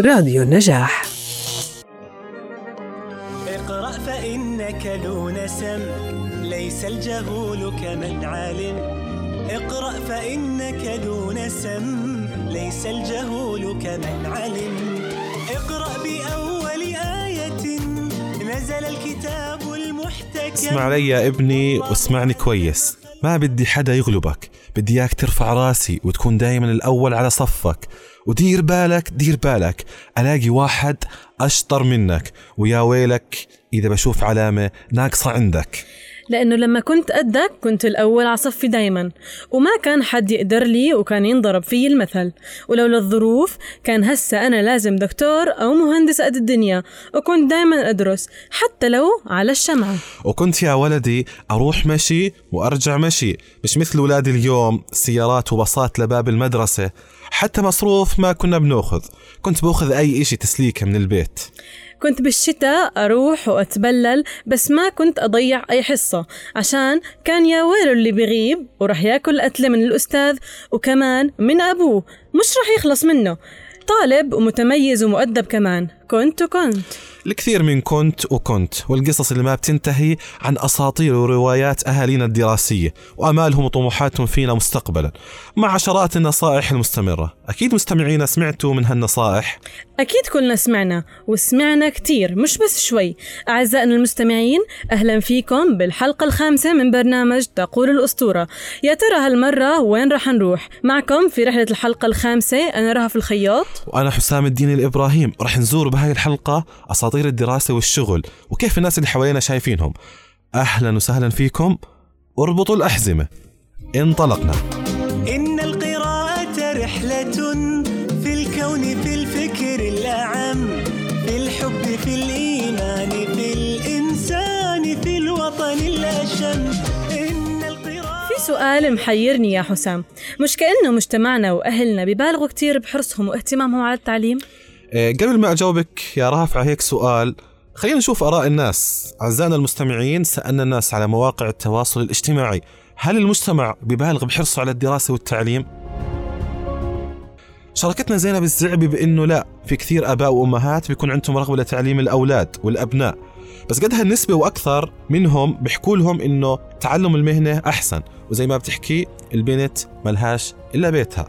راديو النجاح. اقرأ فإنك ذو نسم ليس الجهول كمن علم اقرأ فإنك ذو نسم ليس الجهول كمن علم اقرأ بأول آية نزل الكتاب المحتكم. اسمع علي يا ابني واسمعني كويس. ما بدي حدا يغلبك بدي إياك ترفع راسي وتكون دايما الأول على صفك. ودير بالك دير بالك. ألاقي واحد أشطر منك ويا ويلك إذا بشوف علامة ناقصة عندك. لأنه لما كنت قدك كنت الأول على صفي دايما وما كان حد يقدر لي وكان ينضرب في المثل. ولولا الظروف كان هسا أنا لازم دكتور أو مهندس قد الدنيا وكنت دايما أدرس حتى لو على الشمعة. وكنت يا ولدي أروح مشي وأرجع مشي مش مثل ولادي اليوم سيارات وباصات لباب المدرسة. حتى مصروف ما كنا بنأخذ كنت بأخذ أي إشي تسليكة من البيت. كنت بالشتاء أروح وأتبلل بس ما كنت أضيع أي حصة عشان كان يا ويله اللي بيغيب ورح ياكل قتلة من الأستاذ وكمان من أبوه مش رح يخلص منه. طالب ومتميز ومؤدب كمان. كنت وكنت الكثير من كنت وكنت والقصص اللي ما بتنتهي عن أساطير وروايات أهالينا الدراسية وأمالهم وطموحاتهم فينا مستقبلا مع عشرات النصائح المستمرة. أكيد مستمعينا سمعتوا من هالنصائح؟ أكيد كلنا سمعنا وسمعنا كتير مش بس شوي. أعزائنا المستمعين أهلا فيكم بالحلقة الخامسة من برنامج تقول الأسطورة. يا ترى هالمرة وين رح نروح؟ معكم في رحلة الحلقة الخامسة أنا رهف الخياط. وأنا حسام الدين الإبراهيم رح نزور بهاي الحلقة أساطير الدراسة والشغل وكيف الناس اللي حوالينا شايفينهم. أهلا وسهلا فيكم. اربطوا الأحزمة. انطلقنا. إن القراءة رحلة في الكون في الفكر الأعم في الحب في الإيمان في الإنسان في الوطن الأشم. إن القراءة في سؤال محيرني يا حسام. مش كأنه مجتمعنا وأهلنا ببالغوا كتير بحرصهم واهتمامهم على التعليم؟ قبل ما أجاوبك يا رافع هيك سؤال. خلينا نشوف آراء الناس. أعزائنا المستمعين سألنا الناس على مواقع التواصل الاجتماعي. هل المجتمع ببالغ بحرصه على الدراسة والتعليم؟ شاركتنا زينب الزعبي بإنه لا في كثير آباء وأمهات بيكون عندهم رغبة لتعليم الأولاد والأبناء. بس قد هالنسبة وأكثر منهم بيحكوا لهم إنه تعلم المهنة أحسن. وزي ما بتحكي البنت ملهاش إلا بيتها.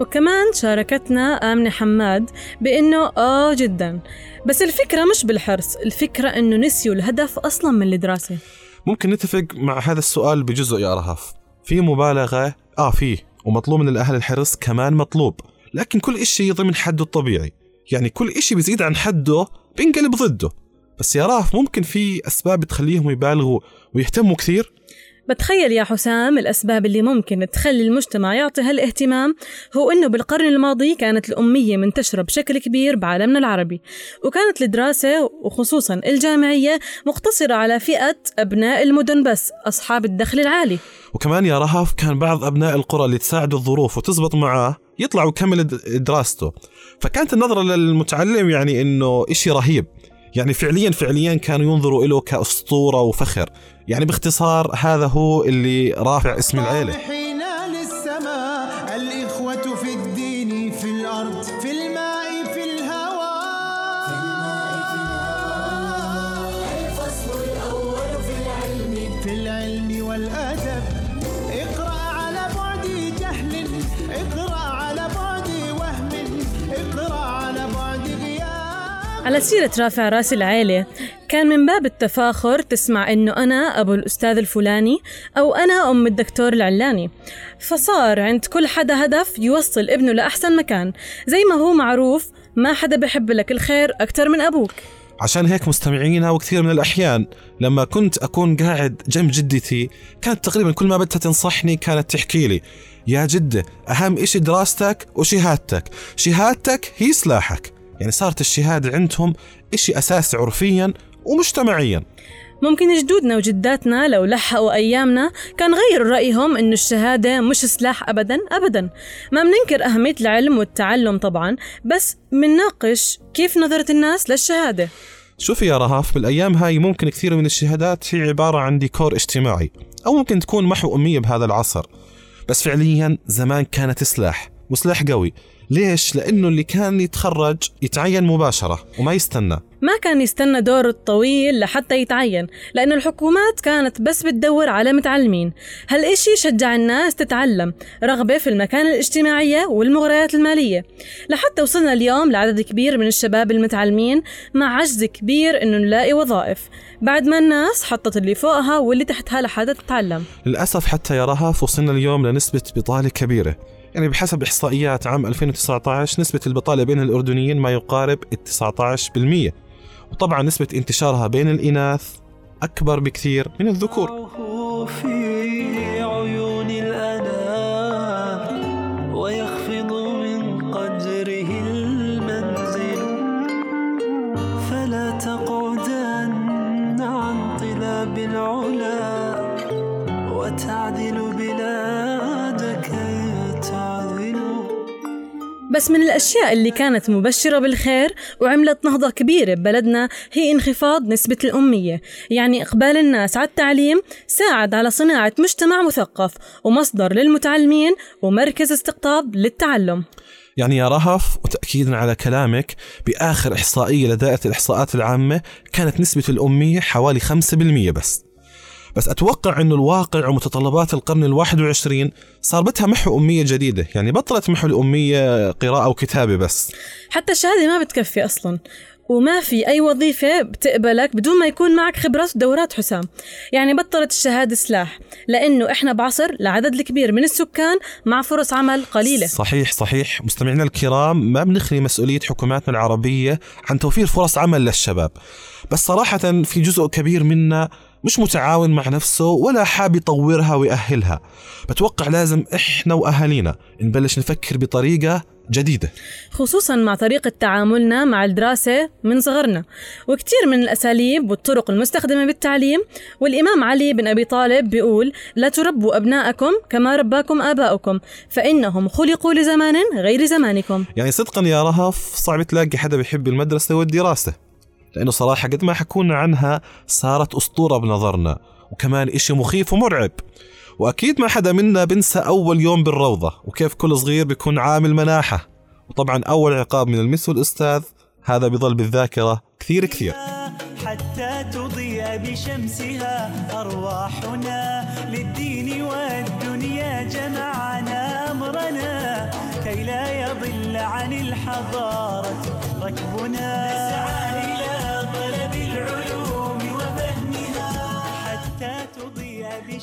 وكمان شاركتنا آمنة حماد بأنه آه جدا. بس الفكرة مش بالحرص الفكرة أنه نسيوا الهدف أصلا من الدراسة. ممكن نتفق مع هذا السؤال بجزء يا رهف. في مبالغة؟ آه فيه ومطلوب من الأهل الحرص كمان مطلوب. لكن كل إشي ضمن حده الطبيعي. يعني كل إشي بيزيد عن حده بينقلب ضده. بس يا راف ممكن في أسباب تخليهم يبالغوا ويهتموا كثير؟ بتخيل يا حسام الأسباب اللي ممكن تخلي المجتمع يعطي هالاهتمام هو أنه بالقرن الماضي كانت الأمية منتشرة بشكل كبير بعالمنا العربي وكانت الدراسة وخصوصا الجامعية مقتصرة على فئة أبناء المدن بس أصحاب الدخل العالي. وكمان يا رهف كان بعض أبناء القرى اللي تساعده الظروف وتزبط معاه يطلع ويكمل دراسته. فكانت النظرة للمتعلم يعني إنه إشي رهيب. يعني فعليا فعليا كانوا ينظروا له كأسطورة وفخر. يعني باختصار هذا هو اللي رافع اسم العيلة. للسماء الإخوة في الدين في الأرض في الماء في الهواء في العلم والأدب. اقرأ على بعد جهل اقرأ على بعد وهم اقرأ على بعد غياب. على سيرة رافع رأس العيلة كان من باب التفاخر تسمع إنه أنا أبو الأستاذ الفلاني أو أنا أم الدكتور العلاني. فصار عند كل حدا هدف يوصل ابنه لأحسن مكان. زي ما هو معروف ما حدا بحب لك الخير أكتر من أبوك. عشان هيك مستمعينا وكثير من الأحيان لما كنت أكون قاعد جنب جدتي كانت تقريبا كل ما بدها تنصحني كانت تحكي لي يا جدة أهم إشي دراستك وشهادتك. شهادتك هي سلاحك. يعني صارت الشهادة عندهم إشي أساسي عرفيا ومجتمعيا. ممكن جدودنا وجداتنا لو لحقوا أيامنا كان غيروا رأيهم إنه الشهادة مش سلاح أبدا أبدا. ما بننكر أهمية العلم والتعلم طبعا بس منناقش كيف نظرة الناس للشهادة. شوفي يا رهاف بالأيام هاي ممكن كثير من الشهادات هي عبارة عن ديكور اجتماعي أو ممكن تكون محو أمية بهذا العصر. بس فعليا زمان كانت سلاح. وسلاح قوي. ليش؟ لأنه اللي كان يتخرج يتعين مباشرة وما يستنى. ما كان يستنى دور الطويل لحتى يتعين لأن الحكومات كانت بس بتدور على متعلمين. هالإشي شجع الناس تتعلم رغبة في المكانة الاجتماعية والمغريات المالية. لحتى وصلنا اليوم لعدد كبير من الشباب المتعلمين مع عجز كبير إنه نلاقي وظائف. بعد ما الناس حطت اللي فوقها واللي تحتها لحتى تتعلم. للأسف حتى يا رهف وصلنا اليوم لنسبة بطالة كبيرة. يعني بحسب إحصائيات عام 2019 نسبة البطالة بين الأردنيين ما يقارب ال 19% وطبعا نسبة انتشارها بين الإناث أكبر بكثير من الذكور. بس من الأشياء اللي كانت مبشرة بالخير وعملت نهضة كبيرة ببلدنا هي انخفاض نسبة الأمية. يعني إقبال الناس على التعليم ساعد على صناعة مجتمع مثقف ومصدر للمتعلمين ومركز استقطاب للتعلم. يعني يا رهف وتأكيدا على كلامك بآخر إحصائية لدائرة الإحصاءات العامة كانت نسبة الأمية حوالي 5% بس. بس أتوقع أنه الواقع ومتطلبات القرن الواحد وعشرين صار بدها محو أمية جديدة. يعني بطلت محو الأمية قراءة وكتابة بس. حتى الشهادة ما بتكفي أصلا. وما في أي وظيفة بتقبلك بدون ما يكون معك خبرات ودورات حسام. يعني بطلت الشهادة سلاح. لأنه إحنا بعصر لعدد الكبير من السكان مع فرص عمل قليلة. صحيح صحيح. مستمعينا الكرام ما بنخلي مسؤولية حكوماتنا العربية عن توفير فرص عمل للشباب. بس صراحة في جزء كبير منا مش متعاون مع نفسه ولا حاب يطورها ويأهلها. بتوقع لازم إحنا وأهالينا نبلش نفكر بطريقة جديدة. خصوصا مع طريقة تعاملنا مع الدراسة من صغرنا. وكتير من الأساليب والطرق المستخدمة بالتعليم والإمام علي بن أبي طالب بيقول لا تربوا أبناءكم كما رباكم آباؤكم فإنهم خلقوا لزمان غير زمانكم. يعني صدقا يا رهف صعب تلاقي حدا بيحب المدرسة والدراسة. لأنه صراحة قد ما حكونا عنها صارت أسطورة بنظرنا وكمان إشي مخيف ومرعب. وأكيد ما حدا منا بنسى أول يوم بالروضة وكيف كل صغير بيكون عامل مناحة. وطبعا أول عقاب من المس والأستاذ هذا بيظل بالذاكرة كثير كثير. حتى تضيء بشمسها أرواحنا للدين والدنيا جمعنا أمرنا كي لا يضل عن الحضارة ركبنا.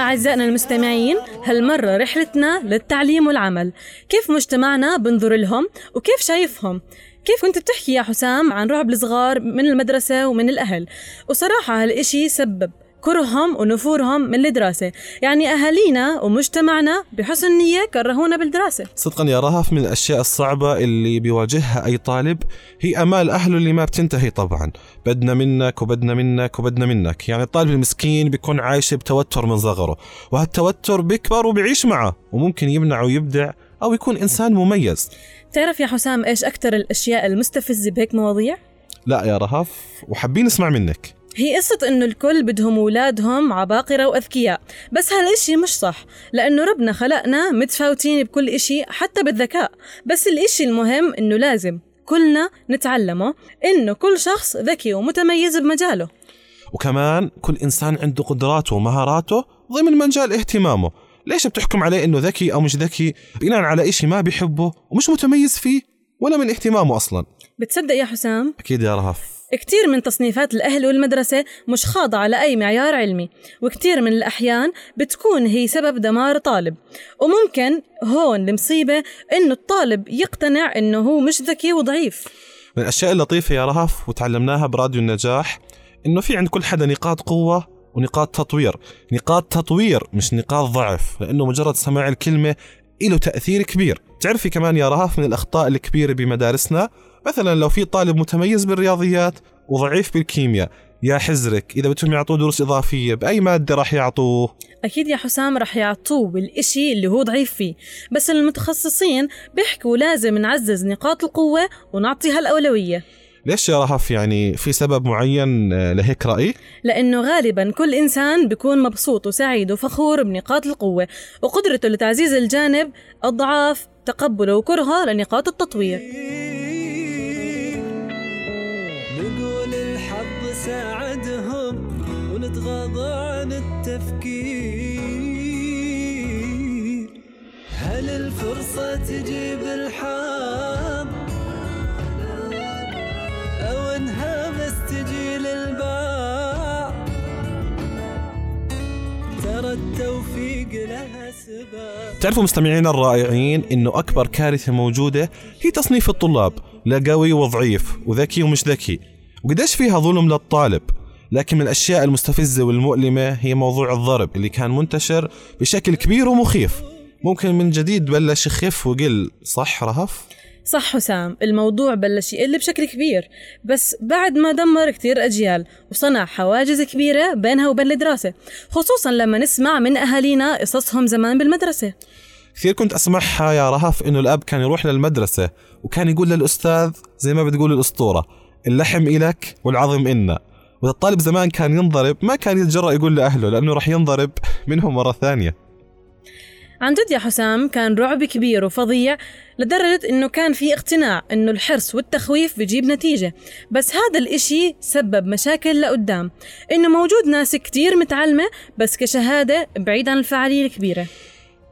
أعزائنا المستمعين هالمرة رحلتنا للتعليم والعمل؟ كيف مجتمعنا بنظر لهم وكيف شايفهم؟ كيف كنت بتحكي يا حسام عن رعب الصغار من المدرسة ومن الأهل؟ وصراحة هالإشي سبب كرههم ونفورهم من الدراسة. يعني أهالينا ومجتمعنا بحسن نية كرهونا بالدراسة. صدقا يا رهف من الأشياء الصعبة اللي بيواجهها أي طالب هي أمال أهله اللي ما بتنتهي طبعا. بدنا منك وبدنا منك وبدنا منك. يعني الطالب المسكين بيكون عايش بتوتر من صغره وهالتوتر بيكبر وبيعيش معه وممكن يمنع ويبدع أو يكون إنسان مميز. تعرف يا حسام إيش أكتر الأشياء المستفزة بهيك مواضيع؟ لا يا رهف وحابين نسمع منك. هي قصة إنه الكل بدهم أولادهم عباقرة وأذكياء. بس هالإشي مش صح لأنه ربنا خلقنا متفاوتين بكل إشي حتى بالذكاء. بس الإشي المهم إنه لازم كلنا نتعلمه إنه كل شخص ذكي ومتميز بمجاله. وكمان كل إنسان عنده قدراته ومهاراته ضمن مجال اهتمامه. ليش بتحكم عليه إنه ذكي أو مش ذكي؟ بناء على إشي ما بيحبه ومش متميز فيه ولا من اهتمامه أصلا. بتصدق يا حسام؟ أكيد يا رهف. كتير من تصنيفات الأهل والمدرسة مش خاضعة لأي معيار علمي وكتير من الأحيان بتكون هي سبب دمار طالب. وممكن هون المصيبة إنه الطالب يقتنع إنه هو مش ذكي وضعيف. من الأشياء اللطيفة يا رهف وتعلمناها براديو النجاح إنه في عند كل حدا نقاط قوة ونقاط تطوير. نقاط تطوير مش نقاط ضعف لأنه مجرد سماع الكلمة له تأثير كبير. تعرفي كمان يا رهف من الأخطاء الكبيرة بمدارسنا مثلا لو في طالب متميز بالرياضيات وضعيف بالكيمياء يا حزرك إذا بدهم يعطوه دروس إضافية بأي مادة راح يعطوه؟ أكيد يا حسام رح يعطوه بالإشي اللي هو ضعيف فيه بس المتخصصين بيحكوا لازم نعزز نقاط القوة ونعطيها الأولوية ليش يا رهف يعني في سبب معين آه، لهيك رأي؟ لأنه غالبا كل إنسان بيكون مبسوط وسعيد وفخور بنقاط القوة وقدرته لتعزيز الجانب الضعاف تقبله وكرهه لنقاط التطوير. ترى التوفيق لها سبب. تعرفوا مستمعينا الرائعين إنه أكبر كارثة موجودة هي تصنيف الطلاب لا قوي وضعيف وذكي ومش ذكي. وقديش فيها ظلم للطالب. لكن من الأشياء المستفزة والمؤلمة هي موضوع الضرب اللي كان منتشر بشكل كبير ومخيف. ممكن من جديد بلش يخف وقل صح رهف؟ صح حسام الموضوع بلش يقل بشكل كبير. بس بعد ما دمر كتير أجيال وصنع حواجز كبيرة بينها وبين الدراسة خصوصا لما نسمع من أهالينا قصصهم زمان بالمدرسة. كثير كنت أسمعها يا رهف إنه الأب كان يروح للمدرسة وكان يقول للأستاذ زي ما بتقول الأسطورة اللحم إلك والعظم إنا وإذا الطالب زمان كان ينضرب ما كان يتجرأ يقول لأهله لأنه راح ينضرب منهم مرة ثانية. عن جد يا حسام كان رعب كبير وفظيع لدرجة إنه كان في اقتناع إنه الحرص والتخويف بيجيب نتيجة. بس هذا الإشي سبب مشاكل لقدام إنه موجود ناس كتير متعلمة بس كشهادة بعيد عن الفعالية الكبيرة.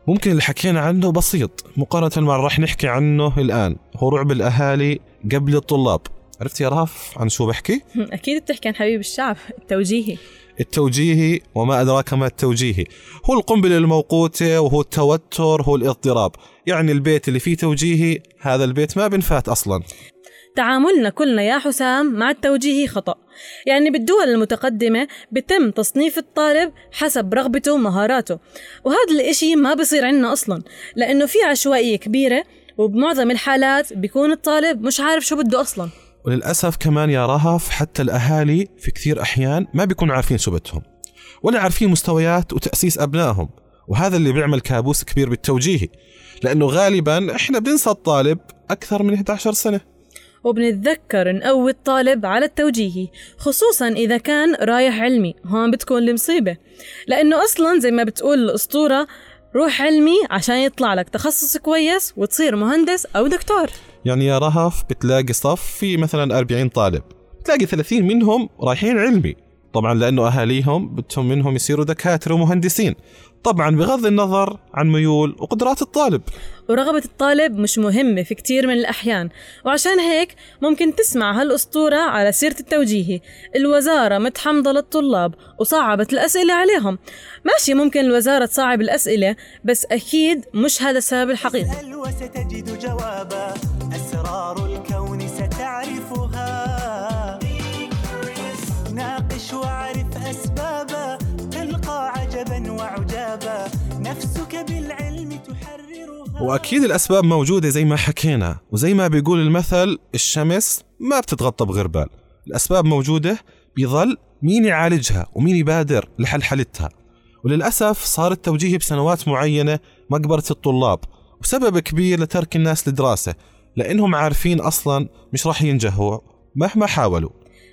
ممكن اللي حكينا عنه بسيط مقارنة مع اللي راح نحكي عنه الآن هو رعب الأهالي قبل الطلاب. عرفت يا رهف عن شو بحكي؟ أكيد بتحكي عن حبيب الشعب التوجيهي. التوجيهي وما أدراك ما التوجيهي هو القنبلة الموقوتة وهو التوتر هو الاضطراب. يعني البيت اللي فيه توجيهي هذا البيت ما بنفات أصلا. تعاملنا كلنا يا حسام مع التوجيهي خطأ. يعني بالدول المتقدمة بتم تصنيف الطالب حسب رغبته ومهاراته. وهذا الإشي ما بصير عنا أصلا لأنه في عشوائية كبيرة وبمعظم الحالات بيكون الطالب مش عارف شو بده أصلا. وللأسف كمان يا رهف حتى الأهالي في كثير أحيان ما بيكونوا عارفين شو بدهم ولا عارفين مستويات وتأسيس أبنائهم وهذا اللي بيعمل كابوس كبير بالتوجيهي لأنه غالبا إحنا بننسى الطالب أكثر من 11 سنة. وبنتذكر نقوي الطالب على التوجيهي خصوصا إذا كان رايح علمي هون بتكون المصيبة لأنه أصلا زي ما بتقول الأسطورة روح علمي عشان يطلع لك تخصص كويس وتصير مهندس أو دكتور. يعني يا رهف بتلاقي صف في مثلا 40 طالب تلاقي 30 منهم رايحين علمي. طبعا لأنه أهاليهم بدهم منهم يصيروا دكاترة ومهندسين. طبعا بغض النظر عن ميول وقدرات الطالب. ورغبة الطالب مش مهمة في كتير من الأحيان. وعشان هيك ممكن تسمع هالأسطورة على سيرة التوجيهي. الوزارة متحمضة للطلاب وصعبت الأسئلة عليهم. ماشي ممكن الوزارة تصعب الأسئلة بس أكيد مش هذا السبب الحقيقي. اسأل وستجد جوابا. أسرار الكون ستعرفها. ناقش واعرف أسبابا تلقى عجبا وعجابا. نفسك بالعلم تحررها. وأكيد الأسباب موجودة زي ما حكينا وزي ما بيقول المثل الشمس ما بتتغطى بغربال الأسباب موجودة بيظل مين يعالجها ومين يبادر لحلحلتها. وللأسف صار التوجيه بسنوات معينة مقبرة الطلاب وسبب كبير لترك الناس الدراسة لأنهم عارفين أصلا مش راح ينجحوا مهما حاولوا.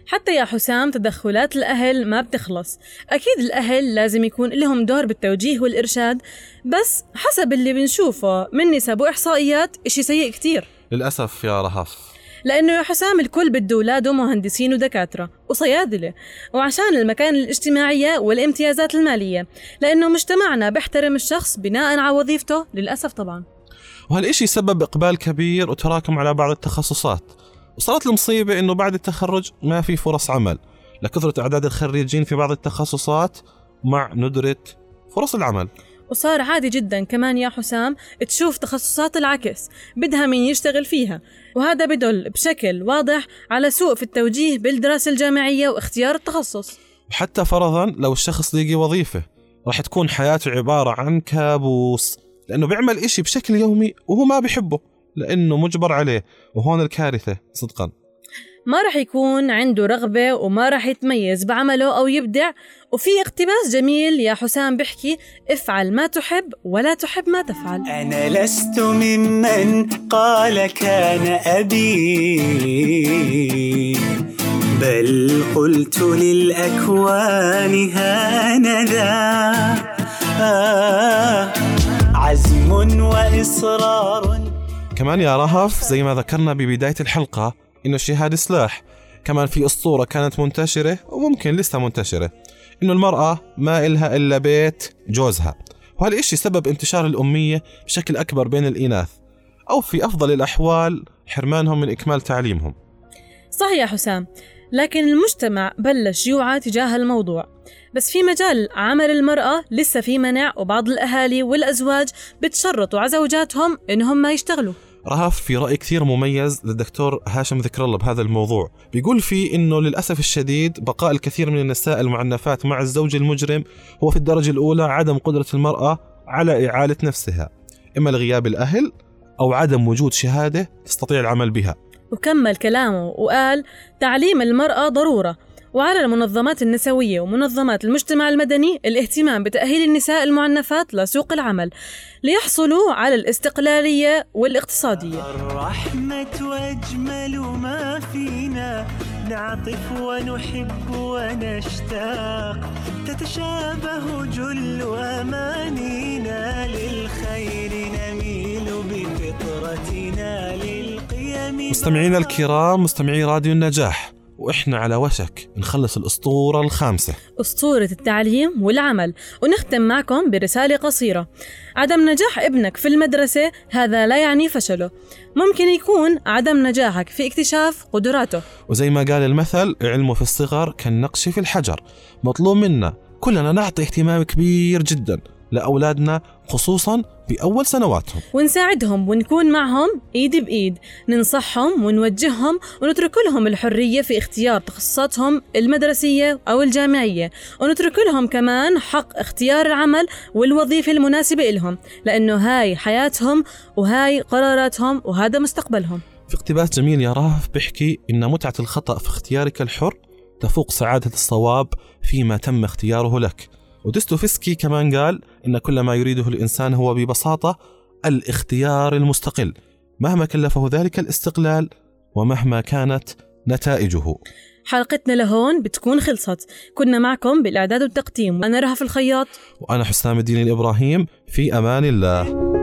حتى يا حسام تدخلات الأهل ما بتخلص. أكيد الأهل لازم يكون لهم دور بالتوجيه والإرشاد بس حسب اللي بنشوفه من نسب وإحصائيات إشي سيء كتير. للأسف يا رهف. لأنه يا حسام الكل بده أولاده مهندسين ودكاترة وصيادلة وعشان المكان الاجتماعية والامتيازات المالية لأنه مجتمعنا بيحترم الشخص بناء على وظيفته للأسف طبعا. وهالإشي سبب إقبال كبير وتراكم على بعض التخصصات. وصارت المصيبة إنه بعد التخرج ما في فرص عمل. لكثرة أعداد الخريجين في بعض التخصصات مع ندرة فرص العمل. وصار عادي جدا كمان يا حسام تشوف تخصصات العكس بدها مين يشتغل فيها. وهذا بدل بشكل واضح على سوء في التوجيه بالدراسة الجامعية واختيار التخصص. وحتى فرضا لو الشخص لقي وظيفة راح تكون حياته عبارة عن كابوس. لأنه بيعمل إشي بشكل يومي وهو ما بيحبه لأنه مجبر عليه وهون الكارثة صدقا. ما رح يكون عنده رغبة وما رح يتميز بعمله أو يبدع وفي اقتباس جميل يا حسام بحكي افعل ما تحب ولا تحب ما تفعل. أنا لست ممن قال كان أبي بل قلت للأكوان هانذا. آه عزم وإصرار. كمان يا رهف زي ما ذكرنا ببداية الحلقة إنه الشهادة سلاح. كمان في أسطورة كانت منتشرة وممكن لسه منتشرة إنه المرأة ما إلها إلا بيت جوزها. وهالإشي سبب انتشار الأمية بشكل أكبر بين الإناث أو في أفضل الأحوال حرمانهم من إكمال تعليمهم. صح يا حسام لكن المجتمع بلش يوعى تجاه الموضوع. بس في مجال عمل المرأة لسه في منع وبعض الأهالي والأزواج بتشرطوا على زوجاتهم إنهم ما يشتغلوا. رهف في رأي كثير مميز للدكتور هاشم ذكر الله بهذا الموضوع. بيقول فيه إنه للأسف الشديد بقاء الكثير من النساء المعنفات مع الزوج المجرم هو في الدرجة الأولى عدم قدرة المرأة على إعالة نفسها. إما لغياب الأهل أو عدم وجود شهادة تستطيع العمل بها. وكمل كلامه وقال تعليم المرأة ضرورة وعلى المنظمات النسوية ومنظمات المجتمع المدني الاهتمام بتأهيل النساء المعنفات لسوق العمل ليحصلوا على الاستقلالية والاقتصادية. الرحمة أجمل ما فينا نعطف ونحب ونشتاق. تتشابه جل أمانينا للخير نميل بفطرتنا للقيم مستمعينا الكرام مستمعي راديو النجاح وإحنا على وشك نخلص الأسطورة الخامسة. أسطورة التعليم والعمل ونختم معكم برسالة قصيرة. عدم نجاح ابنك في المدرسة هذا لا يعني فشله. ممكن يكون عدم نجاحك في اكتشاف قدراته. وزي ما قال المثل علمه في الصغر كالنقش في الحجر. مطلوب منا كلنا نعطي اهتمام كبير جدا. لأولادنا خصوصا بأول سنواتهم. ونساعدهم ونكون معهم إيد بإيد. ننصحهم ونوجههم ونترك لهم الحرية في اختيار تخصصاتهم المدرسية أو الجامعية. ونترك لهم كمان حق اختيار العمل والوظيفة المناسبة لهم لأنه هاي حياتهم وهاي قراراتهم وهذا مستقبلهم. في اقتباس جميل يا رهف بيحكي إن متعة الخطأ في اختيارك الحر تفوق سعادة الصواب فيما تم اختياره لك. وديستوفسكي كمان قال إن كل ما يريده الإنسان هو ببساطة الاختيار المستقل. مهما كلفه ذلك الاستقلال ومهما كانت نتائجه. حلقتنا لهون بتكون خلصت. كنا معكم بالإعداد والتقديم. أنا رهف الخياط. وأنا حسام الدين الإبراهيم. في أمان الله.